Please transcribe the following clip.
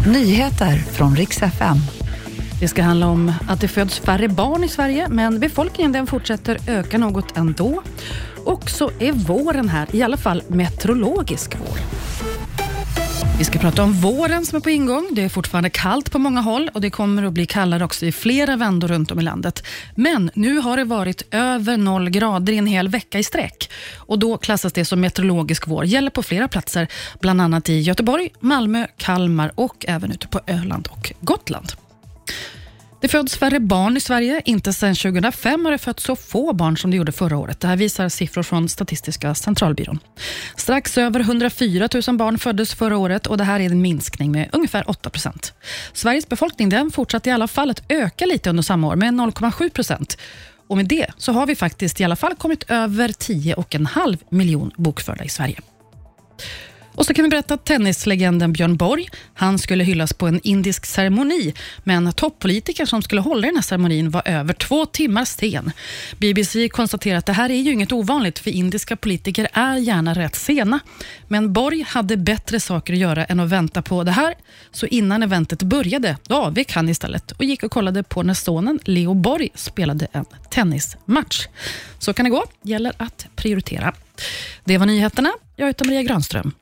Nyheter från riks FM. Det ska handla om att det föds färre barn i Sverige, men befolkningen den fortsätter öka något ändå. Och så är våren här, i alla fall meteorologisk vår. Vi ska prata om våren som är på ingång. Det är fortfarande kallt på många håll och det kommer att bli kallare också i flera vändor runt om i landet. Men nu har det varit över noll grader i en hel vecka i sträck och då klassas det som meteorologisk vår. Gäller på flera platser, bland annat i Göteborg, Malmö, Kalmar och även ute på Öland och Gotland. Det föds färre barn i Sverige. Inte sedan 2005 har det fötts så få barn som det gjorde förra året. Det här visar siffror från Statistiska centralbyrån. Strax över 104 000 barn föddes förra året och det här är en minskning med ungefär 8 procent. Sveriges befolkning den fortsatte i alla fall att öka lite under samma år med 0,7 procent. Och med det så har vi faktiskt i alla fall kommit över 10,5 miljon bokförda i Sverige. Och så kan vi berätta att tennislegenden Björn Borg, han skulle hyllas på en indisk ceremoni, men toppolitiker som skulle hålla i den här ceremonin var över två timmar sen. BBC konstaterar att det här är ju inget ovanligt, för indiska politiker är gärna rätt sena. Men Borg hade bättre saker att göra än att vänta på det här, så innan eventet började, då avvek han istället och gick och kollade på när sonen Leo Borg spelade en tennismatch. Så kan det gå, gäller att prioritera. Det var nyheterna. Jag heter Maria Granström.